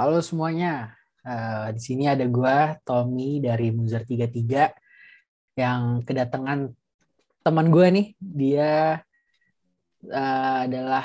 Halo semuanya, uh, di sini ada gue Tommy dari Muzer 33 yang kedatangan teman gue nih. Dia uh, adalah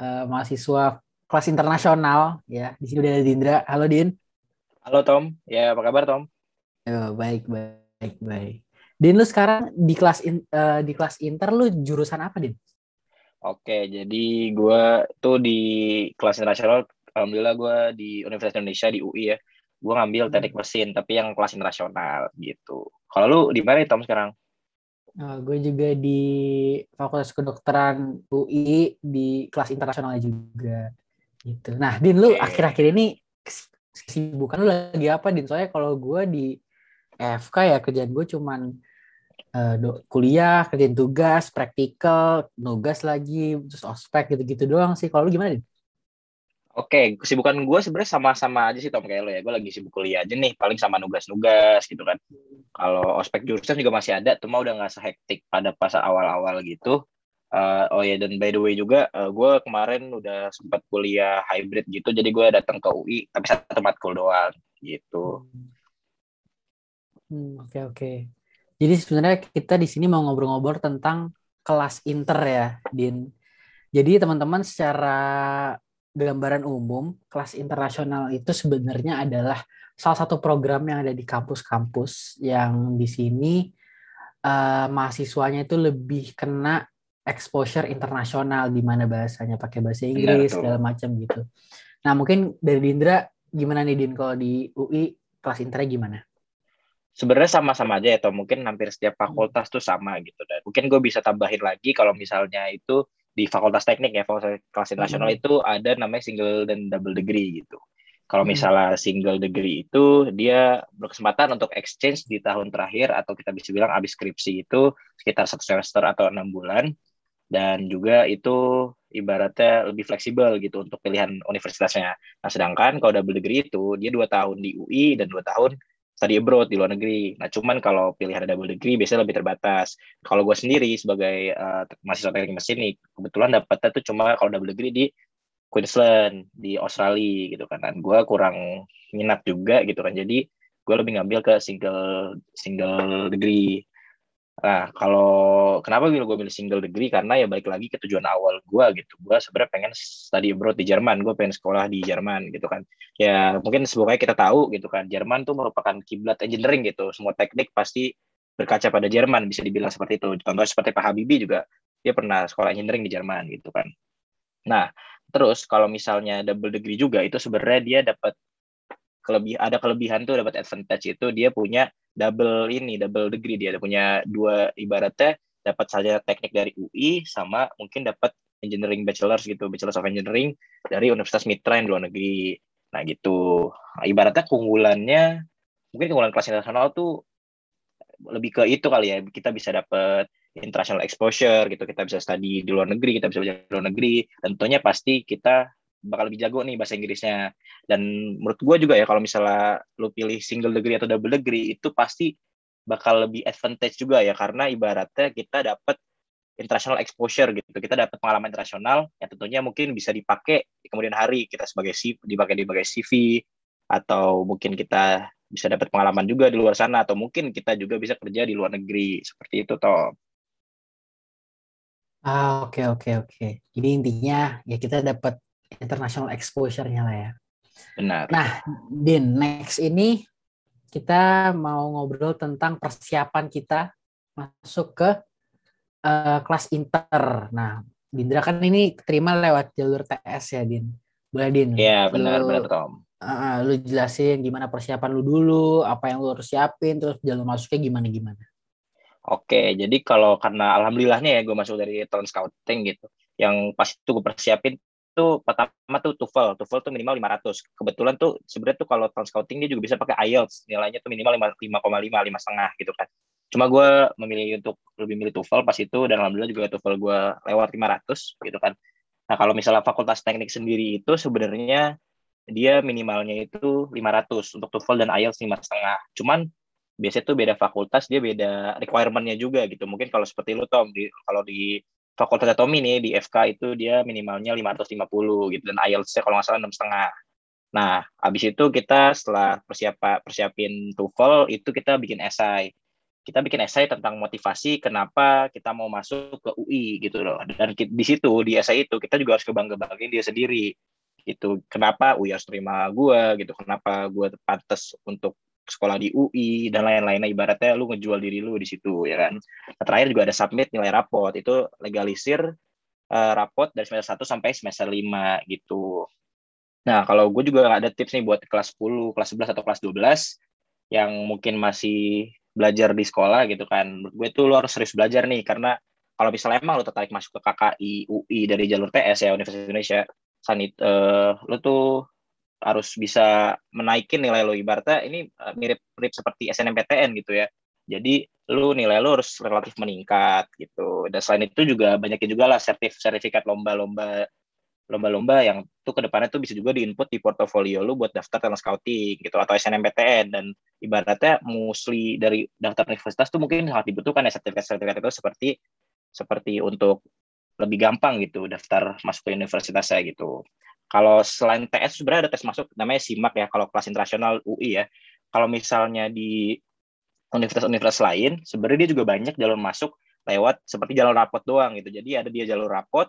uh, mahasiswa kelas internasional ya. Di sini udah ada Dindra. Halo Din. Halo Tom, ya apa kabar Tom? Oh, baik baik baik. Din lu sekarang di kelas in, uh, di kelas inter lu jurusan apa Din? Oke, jadi gue tuh di kelas internasional alhamdulillah gue di Universitas Indonesia di UI ya. Gue ngambil hmm. teknik mesin tapi yang kelas internasional gitu. Kalau lu di mana Tom sekarang? Uh, oh, gue juga di Fakultas Kedokteran UI di kelas internasional juga gitu. Nah Din lu akhir-akhir ini kesibukan lu lagi apa Din? Soalnya kalau gue di FK ya kerjaan gue cuman uh, kuliah kerjaan tugas praktikal nugas lagi terus ospek gitu-gitu doang sih. Kalau lu gimana Din Oke, kesibukan gue sebenarnya sama-sama aja sih Tom kayak lo ya. Gue lagi sibuk kuliah aja nih, paling sama nugas-nugas gitu kan. Kalau ospek jurusan juga masih ada, cuma udah nggak sehektik pada pas awal-awal gitu. Uh, oh ya dan by the way juga, uh, eh, gue kemarin udah sempat kuliah hybrid gitu, jadi gue datang ke UI tapi satu matkul doang gitu. Hmm, oke oke. Jadi sebenarnya kita di sini mau ngobrol-ngobrol tentang kelas inter ya, Din. Jadi teman-teman secara gambaran umum, kelas internasional itu sebenarnya adalah salah satu program yang ada di kampus-kampus yang di sini uh, mahasiswanya itu lebih kena exposure internasional di mana bahasanya pakai bahasa Inggris segala macam gitu. Nah mungkin dari Dindra gimana nih Din kalau di UI kelas inter gimana? Sebenarnya sama-sama aja ya, atau mungkin hampir setiap fakultas tuh sama gitu. Dan mungkin gue bisa tambahin lagi kalau misalnya itu di fakultas teknik ya fakultas kelas internasional hmm. itu ada namanya single dan double degree gitu. Kalau hmm. misalnya single degree itu dia berkesempatan untuk exchange di tahun terakhir atau kita bisa bilang habis skripsi itu sekitar satu semester atau enam bulan dan juga itu ibaratnya lebih fleksibel gitu untuk pilihan universitasnya. Nah sedangkan kalau double degree itu dia dua tahun di UI dan dua tahun study abroad di luar negeri. Nah, cuman kalau pilihan double degree biasanya lebih terbatas. Kalau gue sendiri sebagai uh, mahasiswa teknik mesin nih, kebetulan dapatnya tuh cuma kalau double degree di Queensland, di Australia gitu kan. Dan gue kurang minat juga gitu kan. Jadi gue lebih ngambil ke single single degree. Nah, kalau kenapa gue milih single degree karena ya balik lagi ke tujuan awal gue gitu. Gue sebenarnya pengen study abroad di Jerman, gue pengen sekolah di Jerman gitu kan. Ya mungkin semoga kita tahu gitu kan, Jerman tuh merupakan kiblat engineering gitu. Semua teknik pasti berkaca pada Jerman bisa dibilang seperti itu. Contoh seperti Pak Habibie juga dia pernah sekolah engineering di Jerman gitu kan. Nah, terus kalau misalnya double degree juga itu sebenarnya dia dapat kelebih ada kelebihan tuh dapat advantage itu dia punya double ini double degree. Dia ada punya dua ibaratnya dapat saja teknik dari UI sama mungkin dapat engineering bachelor gitu bachelor of engineering dari Universitas Mitra yang luar negeri. Nah gitu. Nah, ibaratnya keunggulannya mungkin keunggulan kelas internasional tuh lebih ke itu kali ya. Kita bisa dapat international exposure gitu kita bisa study di luar negeri kita bisa belajar di luar negeri. Tentunya pasti kita bakal lebih jago nih bahasa Inggrisnya. Dan menurut gue juga ya kalau misalnya lu pilih single degree atau double degree itu pasti bakal lebih advantage juga ya karena ibaratnya kita dapat international exposure gitu. Kita dapat pengalaman internasional yang tentunya mungkin bisa dipakai di kemudian hari kita sebagai CV, dipakai di sebagai CV atau mungkin kita bisa dapat pengalaman juga di luar sana atau mungkin kita juga bisa kerja di luar negeri seperti itu toh. Ah, oke oke oke. Jadi intinya ya kita dapat international exposure-nya lah ya. Benar. Nah, Din, next ini kita mau ngobrol tentang persiapan kita masuk ke uh, kelas inter. Nah, Dindra kan ini terima lewat jalur TS ya, Din. Boleh, Din? Iya, benar, benar, Tom. Uh, lu jelasin gimana persiapan lu dulu, apa yang lu harus siapin, terus jalur masuknya gimana-gimana. Oke, jadi kalau karena alhamdulillahnya ya gue masuk dari tahun scouting gitu, yang pas itu gue persiapin tuh pertama tuh TOEFL, TOEFL tuh minimal 500. Kebetulan tuh sebenarnya tuh kalau tahun scouting dia juga bisa pakai IELTS, nilainya tuh minimal 5,5, 5 setengah gitu kan. Cuma gue memilih untuk lebih milih TOEFL pas itu dan alhamdulillah juga TOEFL gue lewat 500 gitu kan. Nah kalau misalnya fakultas teknik sendiri itu sebenarnya dia minimalnya itu 500 untuk TOEFL dan IELTS 5 setengah. Cuman biasanya tuh beda fakultas dia beda requirementnya juga gitu. Mungkin kalau seperti lu Tom, di, kalau di fakultas Tommy nih di FK itu dia minimalnya 550 gitu dan IELTS-nya kalau nggak salah enam setengah Nah, habis itu kita setelah persiapa, persiapin TOEFL itu kita bikin esai. Kita bikin esai tentang motivasi kenapa kita mau masuk ke UI gitu loh. Dan di situ di esai itu kita juga harus kebangga-banggain dia sendiri gitu. Kenapa UI harus terima gue gitu. Kenapa gue pantas untuk sekolah di UI dan lain-lainnya ibaratnya lu ngejual diri lu di situ ya kan. Nah, terakhir juga ada submit nilai rapot itu legalisir uh, rapot dari semester 1 sampai semester 5 gitu. Nah, kalau gue juga ada tips nih buat kelas 10, kelas 11 atau kelas 12 yang mungkin masih belajar di sekolah gitu kan. Menurut gue tuh lo harus serius belajar nih karena kalau misalnya emang lo tertarik masuk ke KKI, UI dari jalur TS ya Universitas Indonesia, sanit uh, lo tuh harus bisa menaikin nilai lo ibaratnya ini mirip-mirip seperti SNMPTN gitu ya. Jadi lu nilai lu harus relatif meningkat gitu. Dan selain itu juga banyakin juga lah sertif sertifikat lomba-lomba lomba-lomba yang tuh ke depannya tuh bisa juga diinput di portofolio lu buat daftar talent scouting gitu atau SNMPTN dan ibaratnya mostly dari daftar universitas tuh mungkin sangat dibutuhkan ya sertifikat-sertifikat itu seperti seperti untuk lebih gampang gitu daftar masuk ke universitasnya gitu. Kalau selain TS sebenarnya ada tes masuk namanya SIMAK ya kalau kelas internasional UI ya. Kalau misalnya di universitas-universitas lain sebenarnya dia juga banyak jalur masuk lewat seperti jalur rapot doang gitu. Jadi ada dia jalur rapot,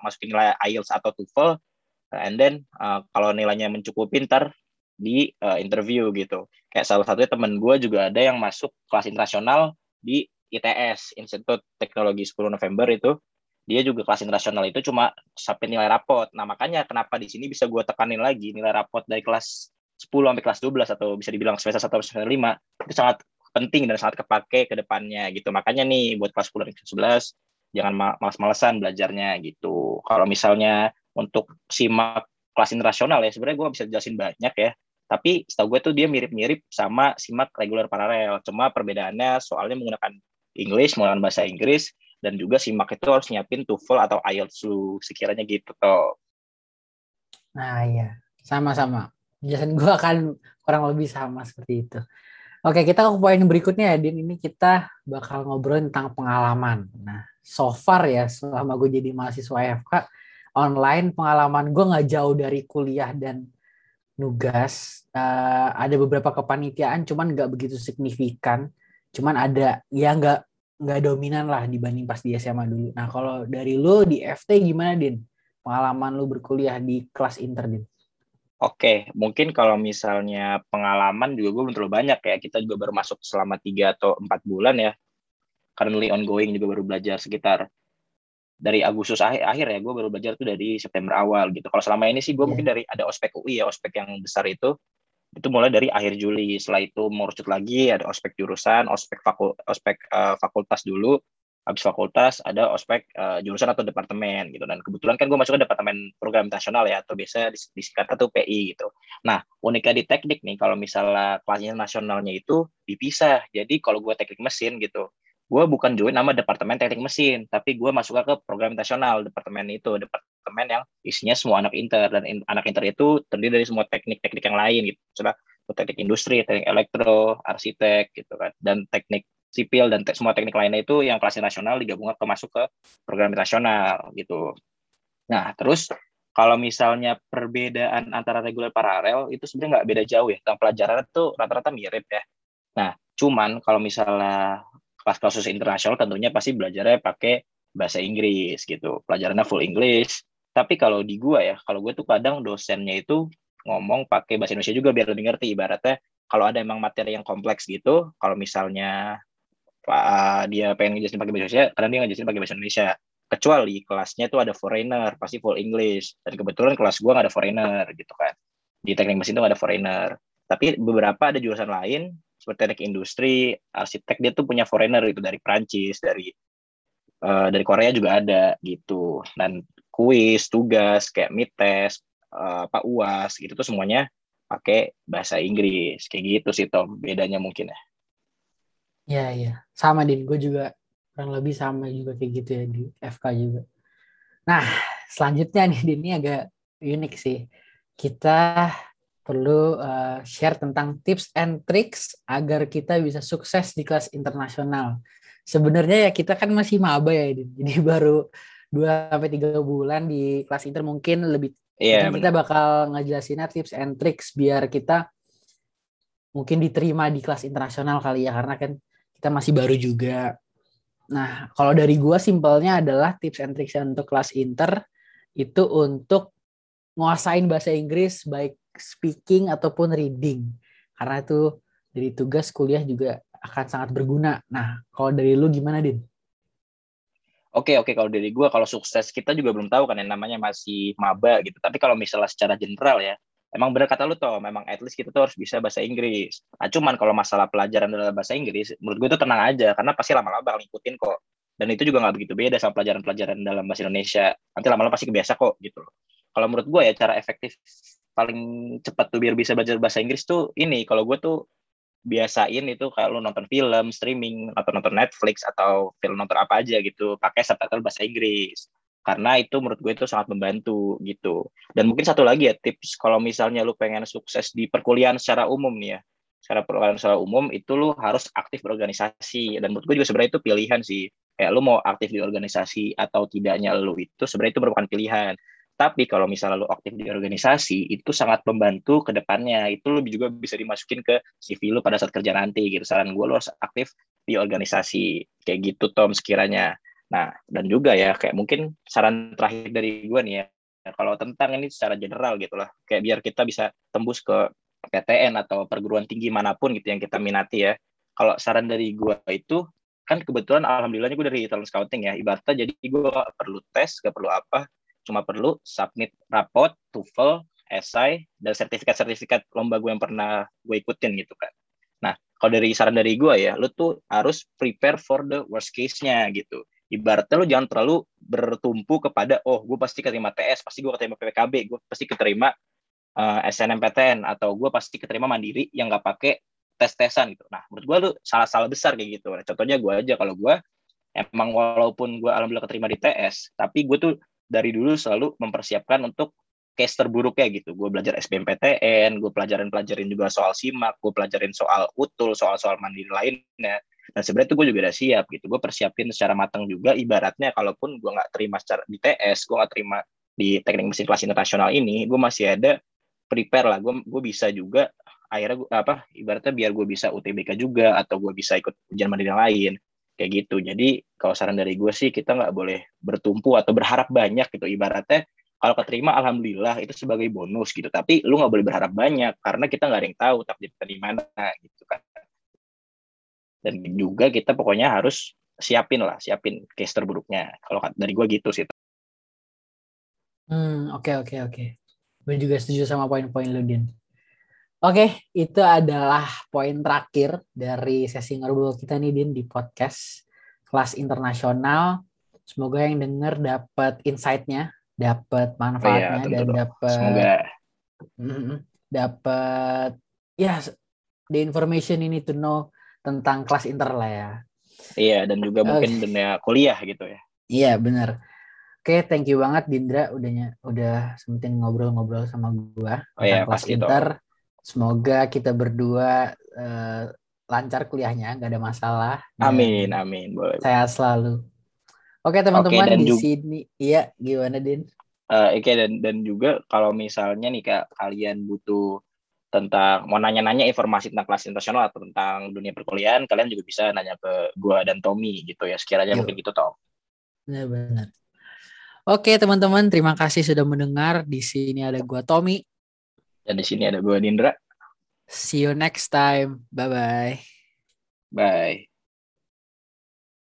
masukin nilai IELTS atau TOEFL, and then uh, kalau nilainya mencukupi pintar di uh, interview gitu. Kayak salah satunya temen gue juga ada yang masuk kelas internasional di ITS, Institut Teknologi 10 November itu. Dia juga kelas internasional itu cuma sampai nilai rapot. Nah makanya kenapa di sini bisa gue tekanin lagi nilai rapot dari kelas 10 sampai kelas 12 atau bisa dibilang semester 1 sampai semester 5 itu sangat penting dan sangat kepake ke depannya gitu. Makanya nih buat kelas 10 dan kelas 11 jangan malas-malesan belajarnya gitu. Kalau misalnya untuk simak kelas internasional ya sebenarnya gue bisa jelasin banyak ya. Tapi setahu gue tuh dia mirip-mirip sama simak reguler paralel. Cuma perbedaannya soalnya menggunakan English, menggunakan bahasa Inggris dan juga simak itu harus nyiapin TOEFL atau IELTS lu sekiranya gitu toh. Nah iya, sama-sama. Jelasin gue akan kurang lebih sama seperti itu. Oke, kita ke poin berikutnya ya, Din. Ini kita bakal ngobrol tentang pengalaman. Nah, so far ya, selama gue jadi mahasiswa FK, online pengalaman gue nggak jauh dari kuliah dan nugas. Uh, ada beberapa kepanitiaan, cuman nggak begitu signifikan. Cuman ada, ya nggak nggak dominan lah dibanding pas di SMA dulu. Nah, kalau dari lu di FT gimana, Din? Pengalaman lu berkuliah di kelas inter, Din? Oke, mungkin kalau misalnya pengalaman juga gue belum terlalu banyak ya. Kita juga baru masuk selama tiga atau empat bulan ya. Currently ongoing juga baru belajar sekitar dari Agustus akhir, akhir ya. Gue baru belajar tuh dari September awal gitu. Kalau selama ini sih gue yeah. mungkin dari ada ospek UI ya, ospek yang besar itu itu mulai dari akhir Juli. Setelah itu merucut lagi ada ospek jurusan, ospek fakul, ospek uh, fakultas dulu habis fakultas ada ospek uh, jurusan atau departemen gitu dan kebetulan kan gue masuk ke departemen program nasional ya atau biasa disingkat atau PI gitu. Nah uniknya di teknik nih kalau misalnya kelasnya nasionalnya itu dipisah. Jadi kalau gue teknik mesin gitu, gue bukan join nama departemen teknik mesin, tapi gue masuk ke program nasional departemen itu departemen yang isinya semua anak inter dan in, anak inter itu terdiri dari semua teknik-teknik yang lain gitu. Sudah teknik industri, teknik elektro, arsitek gitu kan, dan teknik sipil dan te semua teknik lainnya itu yang kelasnya nasional digabungkan ke masuk ke program nasional gitu. Nah, terus kalau misalnya perbedaan antara reguler paralel itu sebenarnya nggak beda jauh ya. Tentang pelajaran itu rata-rata mirip ya. Nah, cuman kalau misalnya kelas internasional tentunya pasti belajarnya pakai bahasa Inggris gitu. Pelajarannya full English. Tapi kalau di gua ya, kalau gue tuh kadang dosennya itu ngomong pakai bahasa Indonesia juga biar lebih ngerti. Ibaratnya kalau ada emang materi yang kompleks gitu, kalau misalnya uh, dia pengen ngejelasin pakai bahasa Indonesia karena dia ngejelasin pakai bahasa Indonesia. Kecuali kelasnya itu ada foreigner pasti full English. Dan kebetulan kelas gue nggak ada foreigner gitu kan. Di teknik mesin itu nggak ada foreigner. Tapi beberapa ada jurusan lain seperti teknik industri arsitek dia tuh punya foreigner itu dari Prancis dari uh, dari Korea juga ada gitu. Dan kuis tugas kayak mid test uh, uas gitu tuh semuanya pakai bahasa Inggris kayak gitu sih Tom bedanya mungkin ya Iya, iya. Sama, Din. Gue juga kurang lebih sama juga kayak gitu ya di FK juga. Nah, selanjutnya nih, Din, ini agak unik sih. Kita perlu uh, share tentang tips and tricks agar kita bisa sukses di kelas internasional. Sebenarnya ya kita kan masih maba ya, Din. Jadi baru 2 sampai 3 bulan di kelas inter mungkin lebih Iya. Mungkin kita bakal ngejelasinnya tips and tricks biar kita mungkin diterima di kelas internasional kali ya karena kan kita masih baru juga. Nah, kalau dari gua simpelnya adalah tips and tricks untuk kelas inter itu untuk nguasain bahasa Inggris baik speaking ataupun reading. Karena itu dari tugas kuliah juga akan sangat berguna. Nah, kalau dari lu gimana, Din? Oke oke kalau dari gue kalau sukses kita juga belum tahu kan yang namanya masih maba gitu. Tapi kalau misalnya secara general ya, emang benar kata lu toh, memang at least kita tuh harus bisa bahasa Inggris. Nah, cuman kalau masalah pelajaran dalam bahasa Inggris, menurut gue tuh tenang aja karena pasti lama-lama bakal ngikutin kok. Dan itu juga nggak begitu beda sama pelajaran-pelajaran dalam bahasa Indonesia. Nanti lama-lama pasti kebiasa kok gitu loh. Kalau menurut gue ya cara efektif paling cepat tuh biar bisa belajar bahasa Inggris tuh ini kalau gue tuh biasain itu kalau nonton film streaming atau nonton Netflix atau film nonton apa aja gitu pakai subtitle bahasa Inggris. Karena itu menurut gue itu sangat membantu gitu. Dan mungkin satu lagi ya tips kalau misalnya lu pengen sukses di perkuliahan secara umum nih ya secara perkuliahan secara umum itu lu harus aktif berorganisasi. Dan menurut gue juga sebenarnya itu pilihan sih. Kayak lu mau aktif di organisasi atau tidaknya lu itu sebenarnya itu merupakan pilihan tapi kalau misalnya lo aktif di organisasi, itu sangat membantu ke depannya. Itu lo juga bisa dimasukin ke CV lo pada saat kerja nanti gitu. Saran gue lo harus aktif di organisasi. Kayak gitu Tom sekiranya. Nah, dan juga ya kayak mungkin saran terakhir dari gue nih ya. Kalau tentang ini secara general gitu lah. Kayak biar kita bisa tembus ke PTN atau perguruan tinggi mana pun gitu yang kita minati ya. Kalau saran dari gue itu kan kebetulan alhamdulillahnya gue dari talent scouting ya ibaratnya jadi gue perlu tes gak perlu apa cuma perlu submit rapot, TOEFL, esai, dan sertifikat-sertifikat lomba gue yang pernah gue ikutin gitu kan. Nah, kalau dari saran dari gue ya, lu tuh harus prepare for the worst case-nya gitu. Ibaratnya lu jangan terlalu bertumpu kepada, oh gue pasti keterima TS, pasti gue keterima PPKB, gue pasti keterima uh, eh, SNMPTN, atau gue pasti keterima mandiri yang gak pakai tes-tesan gitu. Nah, menurut gue lu salah-salah besar kayak gitu. Nah, contohnya gue aja, kalau gue emang walaupun gue alhamdulillah keterima di TS, tapi gue tuh dari dulu selalu mempersiapkan untuk case terburuknya gitu. Gue belajar SBMPTN, gue pelajarin-pelajarin juga soal SIMAK, gue pelajarin soal UTUL, soal-soal mandiri lainnya. Dan sebenarnya itu gue juga udah siap gitu. Gue persiapin secara matang juga, ibaratnya kalaupun gue nggak terima secara di TS, gue nggak terima di teknik mesin kelas internasional ini, gue masih ada prepare lah. Gue gue bisa juga akhirnya gua, apa ibaratnya biar gue bisa UTBK juga atau gue bisa ikut ujian mandiri lain kayak gitu. Jadi kalau saran dari gue sih kita nggak boleh bertumpu atau berharap banyak gitu. Ibaratnya kalau keterima alhamdulillah itu sebagai bonus gitu. Tapi lu nggak boleh berharap banyak karena kita nggak ada yang tahu takdir kita di mana gitu kan. Dan juga kita pokoknya harus siapin lah siapin case terburuknya. Kalau dari gue gitu sih. Hmm oke okay, oke okay, oke. Okay. gue juga setuju sama poin-poin lu Din Oke, itu adalah poin terakhir dari sesi ngobrol kita nih Din di podcast kelas internasional. Semoga yang denger dapat insight-nya, dapat manfaatnya oh, iya, dan dapat dapat ya the information ini to know tentang kelas inter lah ya. Iya, dan juga mungkin dunia kuliah gitu ya. Iya, benar. Oke, thank you banget Dindra udahnya udah sempetin ngobrol-ngobrol sama gua oh, iya, kelas inter. Toh Semoga kita berdua uh, lancar kuliahnya, nggak ada masalah. Amin, amin. Boleh. Saya selalu. Oke teman-teman di juga, sini, iya gimana Din? Uh, Oke okay, dan dan juga kalau misalnya nih kak kalian butuh tentang mau nanya-nanya informasi tentang kelas internasional atau tentang dunia perkuliahan, kalian juga bisa nanya ke gua dan Tommy gitu ya. Sekiranya Yo. mungkin gitu Tom. Benar-benar. Oke teman-teman, terima kasih sudah mendengar. Di sini ada gua Tommy. Dan di sini ada gue Nindra. See you next time. Bye-bye. Bye.